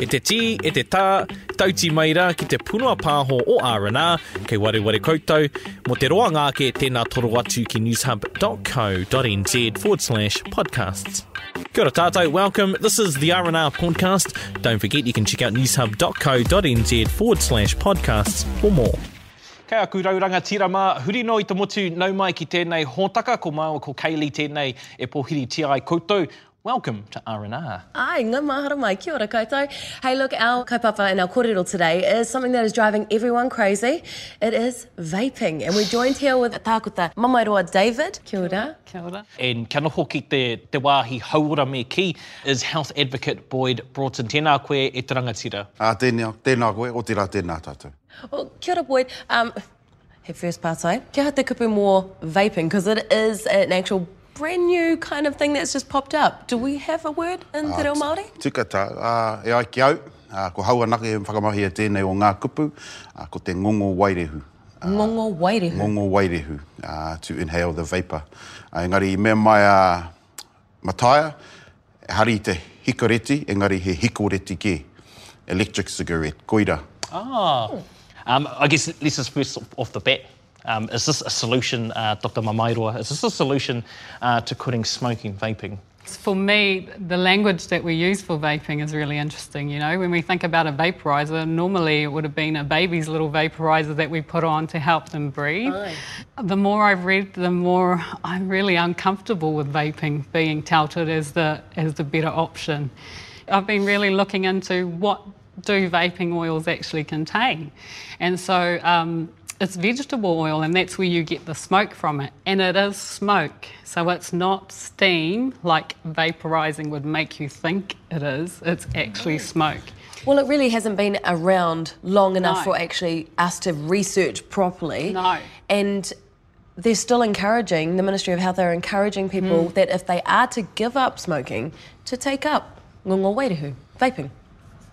E te tī, e te tā, tauti mai rā ki te punua pāho o R&R, kei ware ware koutou, mo te roa ngāke tēnā toro atu ki newshub.co.nz forward slash podcasts. Kia ora tātou, welcome. This is the R&R podcast. Don't forget you can check out newshub.co.nz forward slash podcasts for more. Kei aku rauranga tirama, huri no i te motu nau mai ki tēnei hōtaka, ko māua ko Kaylee tēnei e pohiri tia ai koutou. Welcome to R&R. Ai, ngā mahara mai, kia ora koutou. Hey, look, our kaupapa and our kōrero today is something that is driving everyone crazy. It is vaping. And we're joined here with tākuta Mamairoa David. Kia ora. Kia ora. And kia noho ki te, te wāhi hauora me ki is health advocate Boyd Broughton. Tēnā koe e te rangatira. A tēnā, tēnā koe, o te rā tēnā tātou. Well, kia ora, Boyd. Um, hey, first part, sorry. Kia te kupu more vaping, because it is an actual brand new kind of thing that's just popped up. Do we have a word in Te Reo Māori? Tika tā, uh, e ai ki au, uh, ko haua nake e whakamahi e tēnei o ngā kupu, uh, ko te ngongo wairehu. Ngongo wairehu. Ngongo wairehu, uh, to inhale the vapour. Uh, engari, i mea mai uh, mataia, e hari te hikoreti, engari he hikoreti ke, electric cigarette, koira. Ah. Um, I guess let's just first off the bat. Um, is this a solution, uh, Dr. Mamairoa, is this a solution uh, to quitting smoking, vaping? For me, the language that we use for vaping is really interesting. You know, when we think about a vaporizer, normally it would have been a baby's little vaporizer that we put on to help them breathe. Aye. The more I've read, the more I'm really uncomfortable with vaping being touted as the as the better option. I've been really looking into what do vaping oils actually contain, and so. Um, it's vegetable oil, and that's where you get the smoke from it. And it is smoke, so it's not steam like vaporizing would make you think it is. It's actually smoke. Well, it really hasn't been around long enough No. for actually us to research properly. No. And they're still encouraging, the Ministry of Health are encouraging people Hmm. that if they are to give up smoking, to take up ngongo wairehu, vaping.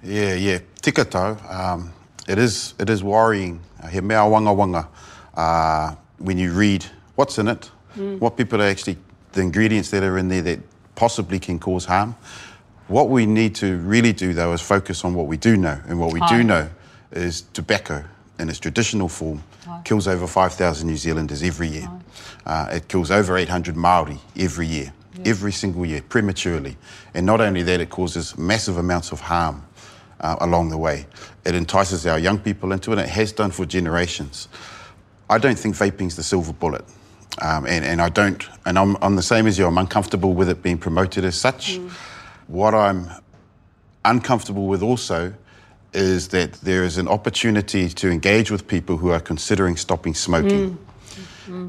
Yeah, yeah, tika tau. Um, it is, it is worrying. Uh, he mea wanga wanga uh, when you read what's in it, what people are actually, the ingredients that are in there that possibly can cause harm. What we need to really do though is focus on what we do know, and what we do know is tobacco in its traditional form kills over 5,000 New Zealanders every year. Uh, it kills over 800 Maori every year, every single year, prematurely. And not only that, it causes massive amounts of harm uh, along the way. It entices our young people into it, and it has done for generations. I don't think vaping's the silver bullet. Um, and, and I don't, and I'm, I'm the same as you, I'm uncomfortable with it being promoted as such. What I'm uncomfortable with also is that there is an opportunity to engage with people who are considering stopping smoking.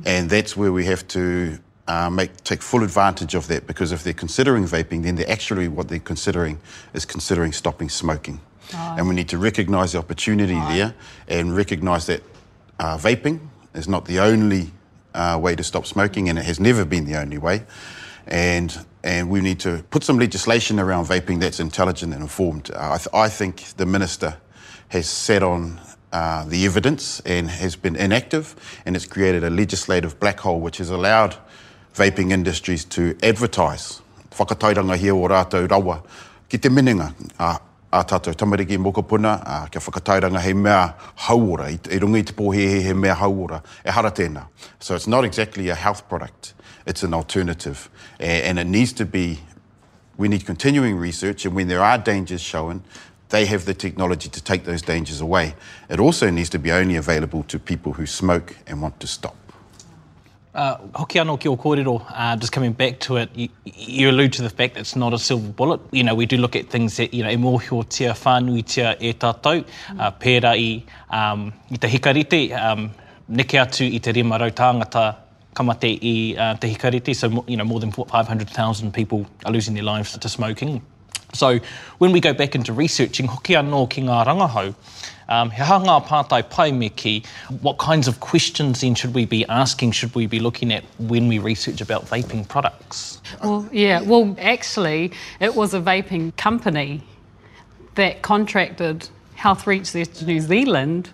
And that's where we have to uh, make, take full advantage of that because if they're considering vaping, then they're actually what they're considering is considering stopping smoking. And we need to recognise the opportunity there and recognise that uh, vaping is not the only uh, way to stop smoking and it has never been the only way. And, and we need to put some legislation around vaping that's intelligent and informed. Uh, I, th- I think the minister has sat on uh, the evidence and has been inactive, and it's created a legislative black hole which has allowed vaping industries to advertise. Whakatairanga hia o rātou rawa. Ki te minenga, a, a tātou tamariki mokopuna, a, kia whakatairanga hei mea hauora, i, i runga i te pōhehe he mea hauora, e hara tēnā. So it's not exactly a health product, it's an alternative. A, and it needs to be we need continuing research, and when there are dangers shown, they have the technology to take those dangers away. It also needs to be only available to people who smoke and want to stop. Uh, hoki anō ki o kōrero, uh, just coming back to it, you, you allude to the fact that it's not a silver bullet. You know, we do look at things that, you know, e mōhio whānui tia e tātou, uh, pērā i, um, i te hikarite, um, neke atu i te rima rau tāngata kamate i uh, te hikarite, so, you know, more than 500,000 people are losing their lives to smoking. So when we go back into researching, hoki anō ki ngā rangahau, um, he hanga pātai pai me what kinds of questions then should we be asking, should we be looking at when we research about vaping products? Well, yeah, well, actually, it was a vaping company that contracted Health Research New Zealand,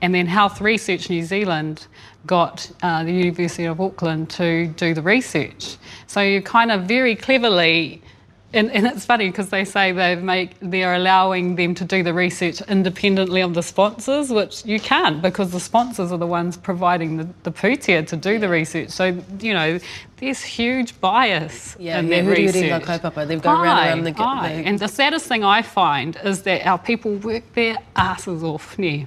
and then Health Research New Zealand got uh, the University of Auckland to do the research. So you kind of very cleverly and, and it's funny because they say they make they're allowing them to do the research independently of the sponsors, which you can't because the sponsors are the ones providing the, the pūtea to do the research. So you know there's huge bias Yeah, in yeah, that research. kaupapa. They've gone round and round the- the- And the saddest thing I find is that our people work their asses off. Yeah.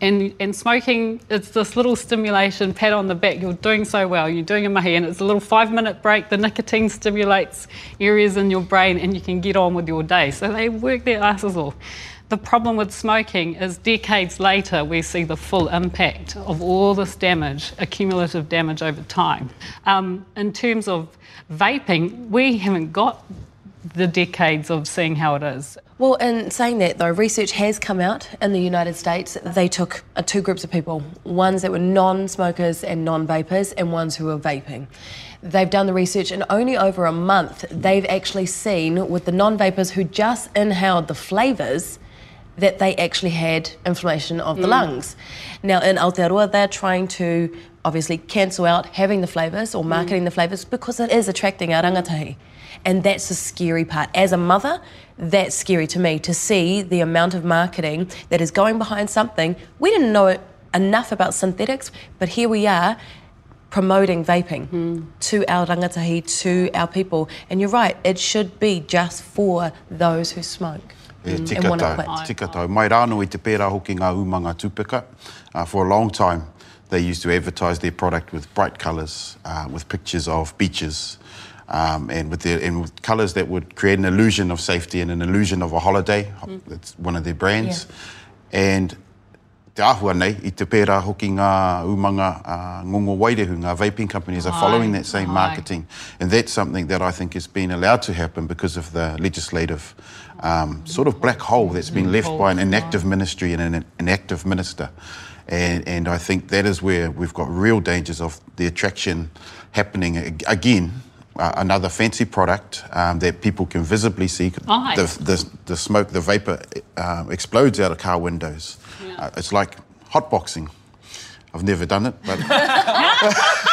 And, and smoking, it's this little stimulation, pat on the back, you're doing so well, you're doing a mahi, and it's a little five minute break. The nicotine stimulates areas in your brain, and you can get on with your day. So they work their asses off. The problem with smoking is decades later, we see the full impact of all this damage, accumulative damage over time. Um, in terms of vaping, we haven't got the decades of seeing how it is. Well, in saying that though, research has come out in the United States. They took uh, two groups of people ones that were non smokers and non vapers, and ones who were vaping. They've done the research, and only over a month, they've actually seen with the non vapers who just inhaled the flavours that they actually had inflammation of the lungs. Now, in Aotearoa, they're trying to obviously cancel out having the flavours or marketing the flavours because it is attracting our rangatahi. And that's the scary part. As a mother, that's scary to me to see the amount of marketing that is going behind something. We didn't know enough about synthetics, but here we are promoting vaping to our rangatahi, to our people. And you're right, it should be just for those who smoke. E and tika tau, quit. tika tau. Mai rāno i te pērā hoki ngā umanga tūpika. Uh, for a long time, they used to advertise their product with bright colours, uh, with pictures of beaches, um, and with their, and with colours that would create an illusion of safety and an illusion of a holiday. That's one of their brands. And te āhua nei, i te pērā hoki ngā umanga uh, ngongo wairehu, ngā vaping companies are following that same marketing. And that's something that I think has been allowed to happen because of the legislative um, sort of black hole that's been left by an inactive ministry and an inactive minister. And, and I think that is where we've got real dangers of the attraction happening again. Uh, another fancy product um, that people can visibly see. Aye. The, the, the smoke, the vapor um, explodes out of car windows. Uh, it's like hotboxing. I've never done it, but.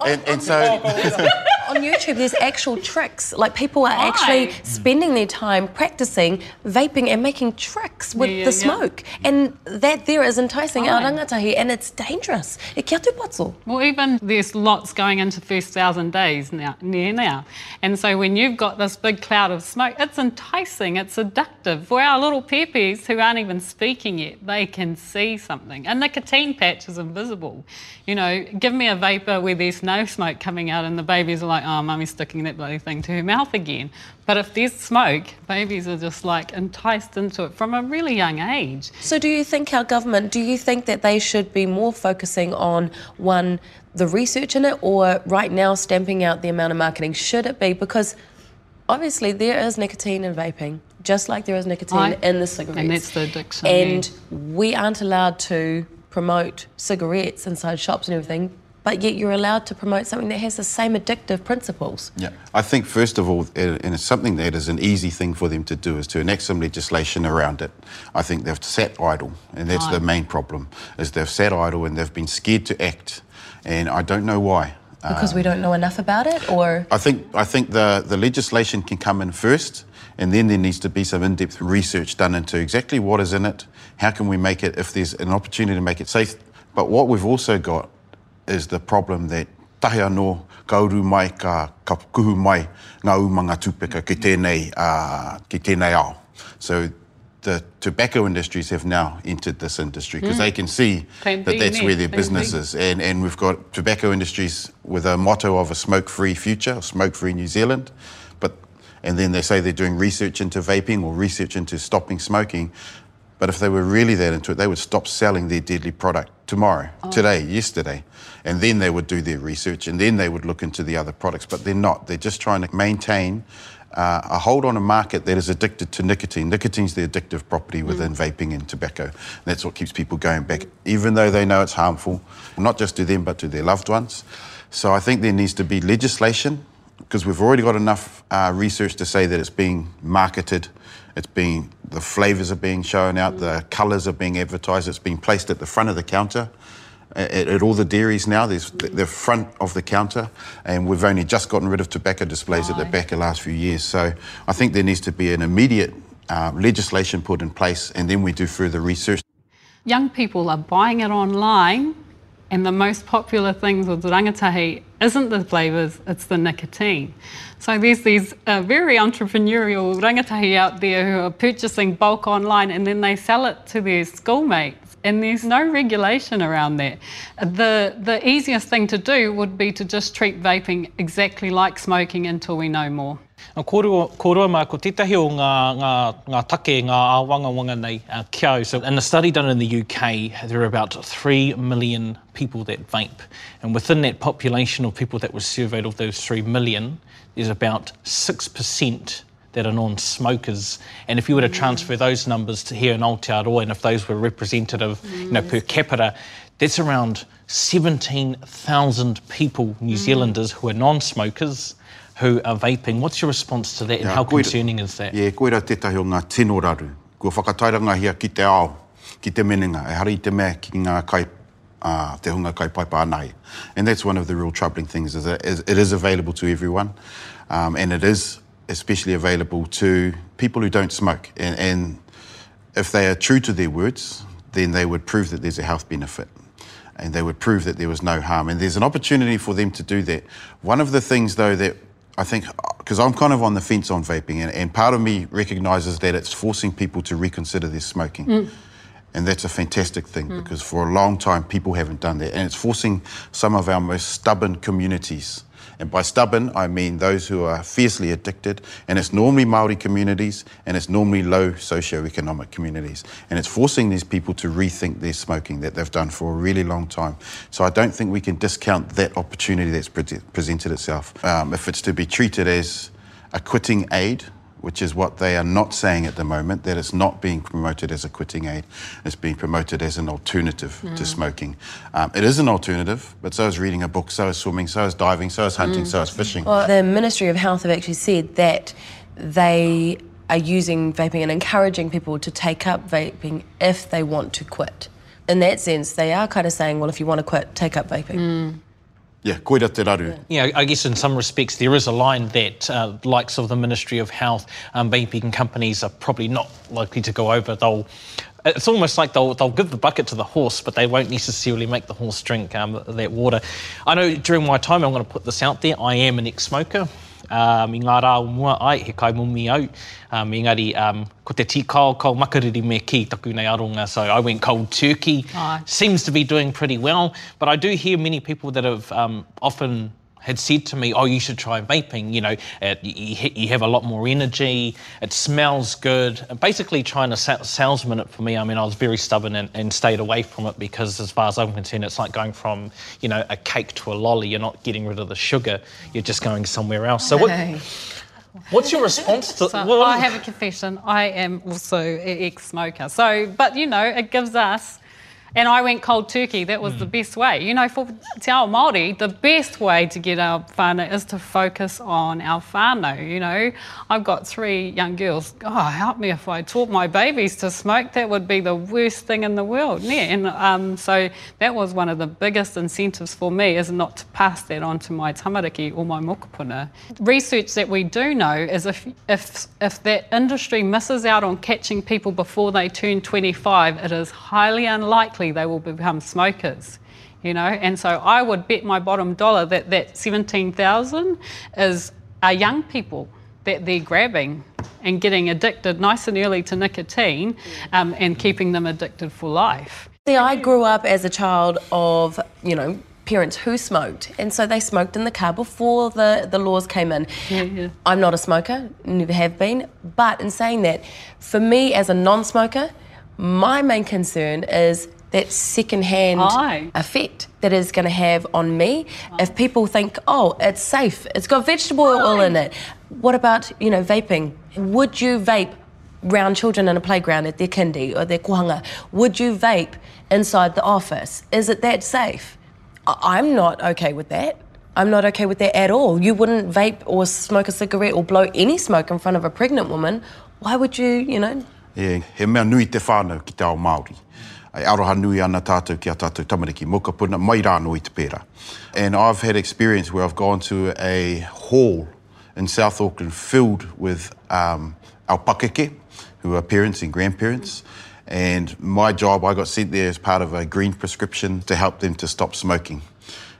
and, and so. on YouTube, there's actual tricks. Like people are actually spending their time practicing vaping and making tricks with Yeah, yeah, the yeah. smoke. And that there is enticing our Aye. rangatahi and it's dangerous. E kia tupatsu. Well, even there's lots going into first thousand days now, near now. And so when you've got this big cloud of smoke, it's enticing, it's seductive. For our little peepees who aren't even speaking yet, they can see something. A nicotine patch is invisible. You know, give me a vapor where there's no smoke coming out and the babies are like, oh, mummy's sticking that bloody thing to her mouth again. But if there's smoke, babies are just like enticed into it from a really young age. So, do you think our government, do you think that they should be more focusing on one, the research in it, or right now stamping out the amount of marketing? Should it be? Because obviously there is nicotine in vaping, just like there is nicotine Aye. in the cigarettes. And that's the addiction, And we aren't allowed to promote cigarettes inside shops and everything, but yet you're allowed to promote something that has the same addictive principles. Yeah, I think first of all, and it's something that is an easy thing for them to do, is to enact some legislation around it. I think they've sat idle, and that's the main problem. Is they've sat idle and they've been scared to act, and I don't know why. Because we um, don't know enough about it, or I think I think the, the legislation can come in first, and then there needs to be some in-depth research done into exactly what is in it. How can we make it if there's an opportunity to make it safe? But what we've also got is the problem that tahi anō kauru mai ka, ka kuhu mai ngā umanga tūpeka ki tēnei, uh, ki tēnei ao. So the tobacco industries have now entered this industry because they can see Plan that that's where their business is. And, and we've got tobacco industries with a motto of a smoke-free future, smoke-free New Zealand. But, and then they say they're doing research into vaping or research into stopping smoking. But if they were really that into it, they would stop selling their deadly product tomorrow, today, yesterday. And then they would do their research and then they would look into the other products. But they're not. They're just trying to maintain uh, a hold on a market that is addicted to nicotine. Nicotine's the addictive property within vaping and tobacco. And that's what keeps people going back, even though they know it's harmful, not just to them, but to their loved ones. So I think there needs to be legislation because we've already got enough uh, research to say that it's being marketed, it's being the flavours are being shown out, the colours are being advertised, it's being placed at the front of the counter. at, at all the dairies now. There's the front of the counter, and we've only just gotten rid of tobacco displays at the back the last few years. So I think there needs to be an immediate uh, legislation put in place, and then we do further research. Young people are buying it online, and the most popular things with rangatahi isn't the flavours, it's the nicotine. So there's these uh, very entrepreneurial rangatahi out there who are purchasing bulk online and then they sell it to their schoolmates. And there's no regulation around that. The, the easiest thing to do would be to just treat vaping exactly like smoking until we know more. Nā kōrua, kōrua mā, ko tētahi o ngā, ngā, ngā take, ngā awanga wanga nei uh, kia So in a study done in the UK, there are about 3 million people that vape. And within that population of people that were surveyed of those 3 million, there's about 6% that are non-smokers. And if you were to transfer those numbers to here in Aotearoa, and if those were representative, you know, per capita, that's around 17,000 people, New Zealanders, who are non-smokers, who are vaping. What's your response to that, and Yeah, how koe- concerning is that? Yeah, koera tētahi o ngā tino raru. Kua whakatairanga hia ki te ao, ki te menenga, e hari i te mea ki ngā kai, uh, te hunga kai pai pānai. And that's one of the real troubling things, is that it is available to everyone, um, and it is especially available to people who don't smoke. And, and if they are true to their words, then they would prove that there's a health benefit and they would prove that there was no harm. And there's an opportunity for them to do that. One of the things, though, that I think, uh, because I'm kind of on the fence on vaping, and, and part of me recognizes that it's forcing people to reconsider their smoking. Mm. And that's a fantastic thing mm. because for a long time people haven't done that. And it's forcing some of our most stubborn communities. And by stubborn, I mean those who are fiercely addicted. And it's normally Maori communities and it's normally low socioeconomic communities. And it's forcing these people to rethink their smoking that they've done for a really long time. So I don't think we can discount that opportunity that's pre- presented itself. Um, if it's to be treated as a quitting aid, which is what they are not saying at the moment, that it's not being promoted as a quitting aid, it's being promoted as an alternative to mm. smoking. Um, it is an alternative, but so is reading a book, so is swimming, so is diving, so is hunting, so is mm. fishing. Well, the Ministry of Health have actually said that they are using vaping and encouraging people to take up vaping if they want to quit. In that sense, they are kind of saying, well, if you want to quit, take up vaping. Mm. Yeah, koira te raru. Yeah, I guess in some respects there is a line that uh, likes of the Ministry of Health, um, vaping companies are probably not likely to go over. They'll, it's almost like they'll, they'll give the bucket to the horse, but they won't necessarily make the horse drink um, that water. I know during my time, I'm going to put this out there, I am an ex-smoker. Um, i ngā rā o mua ai, he kai mumi au. Um, engari, um, ko te tikao, kau makariri me ki taku nei aronga, so I went cold turkey. Aye. Seems to be doing pretty well, but I do hear many people that have um, often had said to me, "Oh, you should try vaping. You know, uh, you, you have a lot more energy. It smells good." And basically, trying to sa- salesman it for me. I mean, I was very stubborn and, and stayed away from it because, as far as I'm concerned, it's like going from you know a cake to a lolly. You're not getting rid of the sugar. You're just going somewhere else. So, what, Hey. what's your response to? So what- I have a confession. I am also an ex-smoker. So, but you know, it gives us. And I went cold turkey. That was the best way. You know, for Te Ao Māori, the best way to get our whānau is to focus on our whānau. You know, I've got three young girls. Oh, help me if I taught my babies to smoke. That would be the worst thing in the world. Yeah. And um, so that was one of the biggest incentives for me is not to pass that on to my tamariki or my mokopuna. Research that we do know is if, if, if that industry misses out on catching people before they turn 25, it is highly unlikely they will become smokers. You know, and so I would bet my bottom dollar that that 17,000 is are young people that they're grabbing and getting addicted nice and early to nicotine um, and keeping them addicted for life. See, I grew up as a child of, you know, parents who smoked, and so they smoked in the car before the, the laws came in. Yeah, yeah. I'm not a smoker, never have been, but in saying that, for me as a non smoker, my main concern is that second-hand Aye. effect that is going to have on me. If people think oh it's safe. It's got vegetable oil in it. What about you know vaping? Would you vape round children in a playground at their kindy or their kohanga would you vape inside the office? Is it that safe? I- i'm not okay with that. I'm not okay with that at all. You wouldn't vape or smoke a cigarette or blow any smoke in front of a pregnant woman. Why would you you know? E, he mea nui te whānau ki te ao Māori. Ai aroha nui ana tātou ki a tātou tamariki mokopuna, mai rāno i te pēra. And I've had experience where I've gone to a hall in South Auckland filled with um, our pakeke, who are parents and grandparents. And my job, I got sent there as part of a green prescription to help them to stop smoking.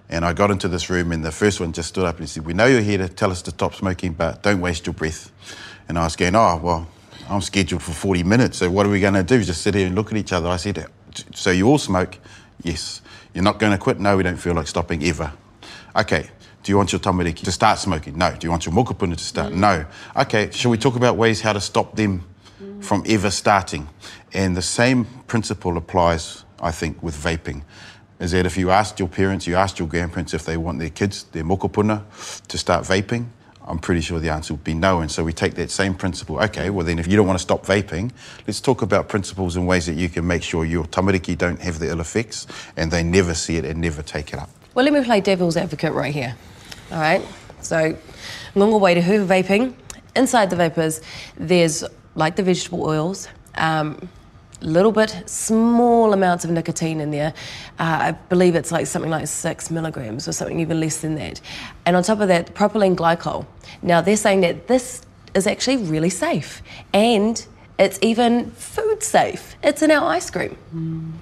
And I got into this room, and the first one just stood up and said, We know you're here to tell us to stop smoking, but don't waste your breath. And I was going, Oh, well, I'm scheduled for 40 minutes, so what are we going to do? Just sit here and look at each other. I said, So you all smoke? Yes. You're not going to quit? No, we don't feel like stopping ever. Okay. Do you want your tamariki to start smoking? No. Do you want your mokopuna to start? No. Okay. Shall we talk about ways how to stop them from ever starting? And the same principle applies, I think, with vaping is that if you asked your parents, you asked your grandparents if they want their kids, their mokopuna, to start vaping, I'm pretty sure the answer would be no. And so we take that same principle. Okay, well then if you don't want to stop vaping, let's talk about principles and ways that you can make sure your tamariki don't have the ill effects and they never see it and never take it up. Well, let me play devil's advocate right here. All right. So, ngonga way to who vaping. Inside the vapors, there's like the vegetable oils. Um, little bit, small amounts of nicotine in there. Uh, I believe it's like something like six milligrams or something even less than that. And on top of that, propylene glycol. Now they're saying that this is actually really safe and it's even food safe. It's in our ice cream. Mm.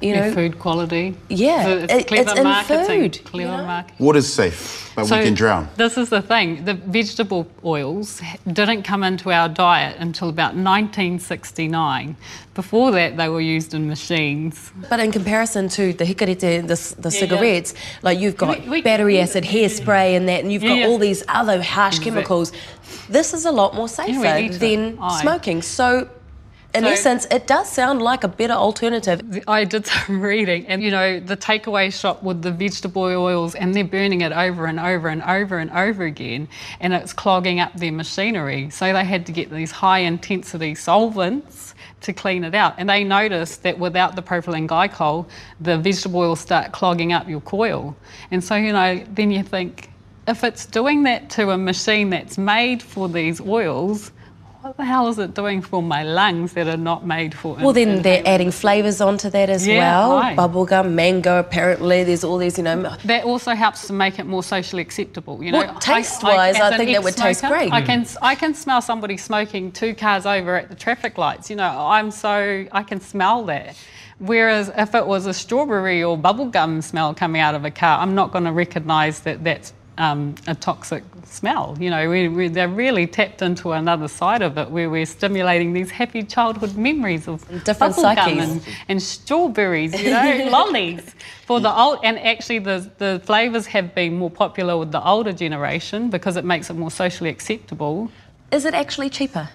You know, food quality. Yeah, so it's clever it's marketing. Food, clever you know? marketing. What is safe, but so we can drown? This is the thing. The vegetable oils didn't come into our diet until about 1969. Before that, they were used in machines. But in comparison to the hikarete, the, the yeah, cigarettes, yeah. like you've got we, we, battery acid hairspray and that, and you've got yeah, all these other harsh exactly. chemicals. This is a lot more safer than smoking. So in so, essence, it does sound like a better alternative. I did some reading, and you know, the takeaway shop with the vegetable oils, and they're burning it over and over and over and over again, and it's clogging up their machinery. So they had to get these high intensity solvents to clean it out. And they noticed that without the propylene glycol, the vegetable oils start clogging up your coil. And so, you know, then you think, if it's doing that to a machine that's made for these oils, what the hell is it doing for my lungs that are not made for Well, then they're adding flavours onto that as yeah, well. Right. Bubblegum, mango, apparently. There's all these, you know. That also helps to make it more socially acceptable. You know, well, taste wise, I, I, I think that would taste great. I hmm. can, I can smell somebody smoking two cars over at the traffic lights. You know, I'm so, I can smell that. Whereas if it was a strawberry or bubblegum smell coming out of a car, I'm not going to recognise that that's um, a toxic smell. You know, we, we, they're really tapped into another side of it where we're stimulating these happy childhood memories of different bubblegum and, and, strawberries, you know, lollies. For the old, and actually the, the flavours have been more popular with the older generation because it makes it more socially acceptable. Is it actually cheaper?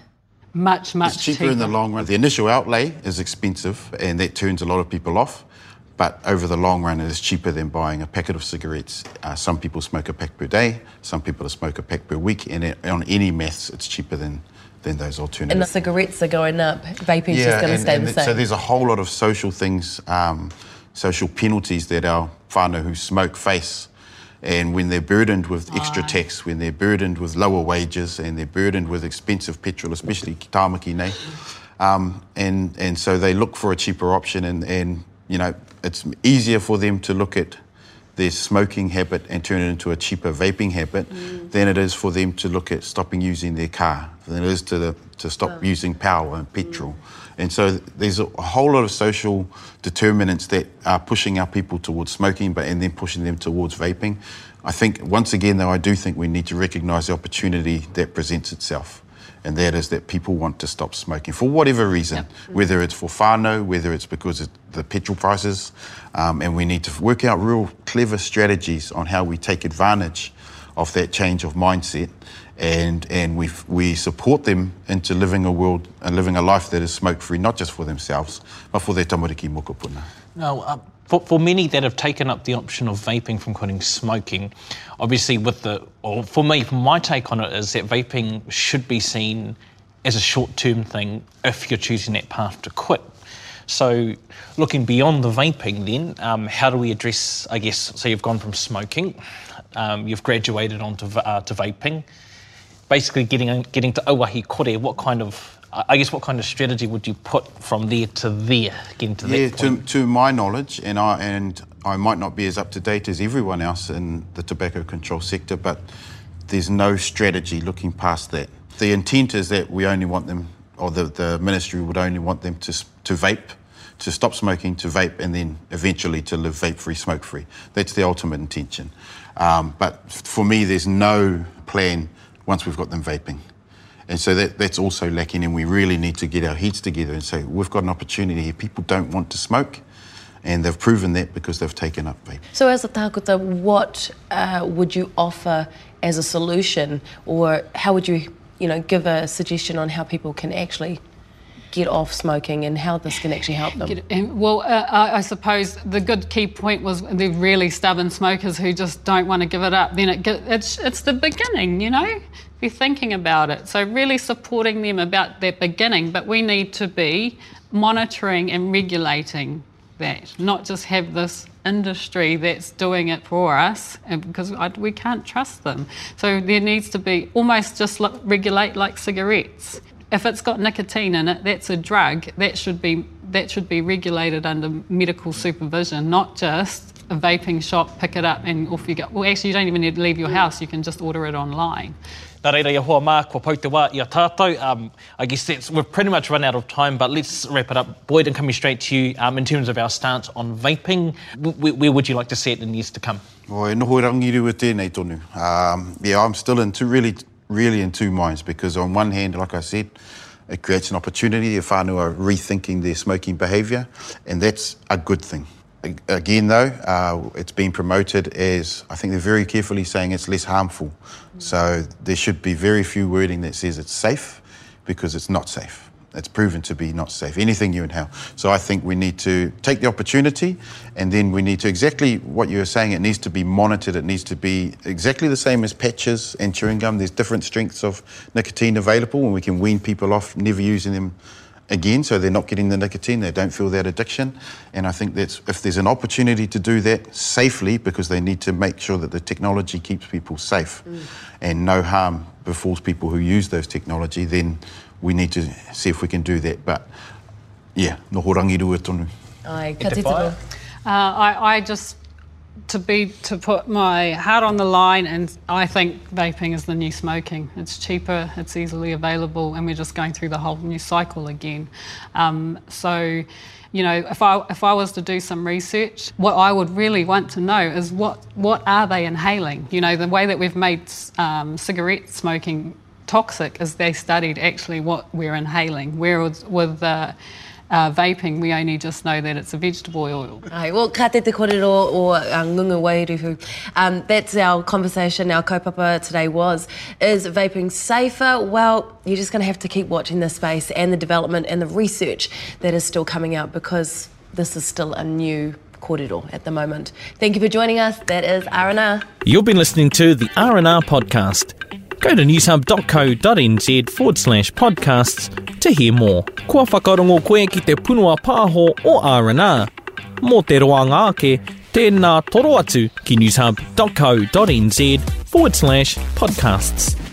Much, much it's cheaper, cheaper in the long run. The initial outlay is expensive and that turns a lot of people off. But over the long run, it is cheaper than buying a packet of cigarettes. Uh, some people smoke a pack per day, some people smoke a pack per week, and it, on any maths, it's cheaper than, than those alternatives. And the cigarettes are going up, vaping's yeah, just going to stay and the same. So there's a whole lot of social things, um, social penalties that our whānau who smoke face. And when they're burdened with extra oh. tax, when they're burdened with lower wages, and they're burdened with expensive petrol, especially tāmaki nei, um, and, and so they look for a cheaper option and, and you know, it's easier for them to look at their smoking habit and turn it into a cheaper vaping habit mm. than it is for them to look at stopping using their car, than it is to, the, to stop oh. using power and petrol. Mm. And so there's a whole lot of social determinants that are pushing our people towards smoking, but and then pushing them towards vaping. I think once again, though, I do think we need to recognise the opportunity that presents itself and that is that people want to stop smoking for whatever reason, yep. whether it's for whānau, whether it's because of the petrol prices, um, and we need to work out real clever strategies on how we take advantage of that change of mindset and and we we support them into living a world and living a life that is smoke free, not just for themselves, but for their tamariki mokopuna. No, uh, for, for many that have taken up the option of vaping from quitting smoking, obviously with the, or for me, my take on it is that vaping should be seen as a short-term thing if you're choosing that path to quit. So, looking beyond the vaping, then, um, how do we address? I guess, so you've gone from smoking, um, you've graduated onto uh, to vaping, basically getting getting to Owahi Kore. What kind of I guess what kind of strategy would you put from there to there, getting to Yeah, that to, point? to my knowledge, and I and I might not be as up to date as everyone else in the tobacco control sector, but there's no strategy looking past that. The intent is that we only want them, or the, the ministry would only want them to to vape, to stop smoking, to vape, and then eventually to live vape free, smoke free. That's the ultimate intention. Um, but for me, there's no plan once we've got them vaping. And so that, that's also lacking, and we really need to get our heads together and say, we've got an opportunity here. People don't want to smoke, and they've proven that because they've taken up vape. So, as a tākuta, what uh, would you offer as a solution, or how would you, you know, give a suggestion on how people can actually get off smoking and how this can actually help them? Well, uh, I suppose the good key point was the really stubborn smokers who just don't want to give it up. Then it get, it's it's the beginning, you know. Be thinking about it. So really supporting them about that beginning, but we need to be monitoring and regulating that, not just have this industry that's doing it for us, because we can't trust them. So there needs to be almost just regulate like cigarettes. If it's got nicotine in it, that's a drug. That should be that should be regulated under medical supervision, not just a vaping shop, pick it up and off you go. Well, actually, you don't even need to leave your house. You can just order it online. Nā reira, ia hoa mā, kua pau te wā i a tātou. Um, I guess that's, we've pretty much run out of time, but let's wrap it up. Boyd, and coming straight to you, um, in terms of our stance on vaping, where, where would you like to see it in years to come? Oi, noho rangiru e tēnei tonu. Um, yeah, I'm still in two, really, really in two minds because on one hand, like I said, it creates an opportunity if whānau are rethinking their smoking behaviour, and that's a good thing. Again, though, uh, it's been promoted as I think they're very carefully saying it's less harmful. So there should be very few wording that says it's safe because it's not safe. It's proven to be not safe, anything you inhale. So I think we need to take the opportunity and then we need to, exactly what you were saying, it needs to be monitored. It needs to be exactly the same as patches and chewing gum. There's different strengths of nicotine available and we can wean people off never using them again so they're not getting the nicotine, they don't feel that addiction. And I think that's, if there's an opportunity to do that safely, because they need to make sure that the technology keeps people safe mm. and no harm befalls people who use those technology, then we need to see if we can do that. But yeah, noho rangiru e tonu. Ai, te ka te whaia. Uh, I, I just to be to put my heart on the line, and I think vaping is the new smoking. It's cheaper, it's easily available, and we're just going through the whole new cycle again. Um, so. You know, if I if I was to do some research, what I would really want to know is what what are they inhaling? You know, the way that we've made um, cigarette smoking toxic is they studied actually what we're inhaling. Whereas with uh, uh, vaping, we only just know that it's a vegetable oil. Ai, well, ka te te kōrero o uh, Ngunga Wairuhu. Um, that's our conversation, our kaupapa today was, is vaping safer? Well, you're just going to have to keep watching this space and the development and the research that is still coming out because this is still a new kōrero at the moment. Thank you for joining us. That is R&R. You've been listening to the R&R podcast. Go to newshub.co.nz forward slash podcasts to hear more. Kua whakarongo koe ki te punua pāho o R&R. Mō te roanga ake, tēnā toro atu ki newshub.co.nz forward slash podcasts.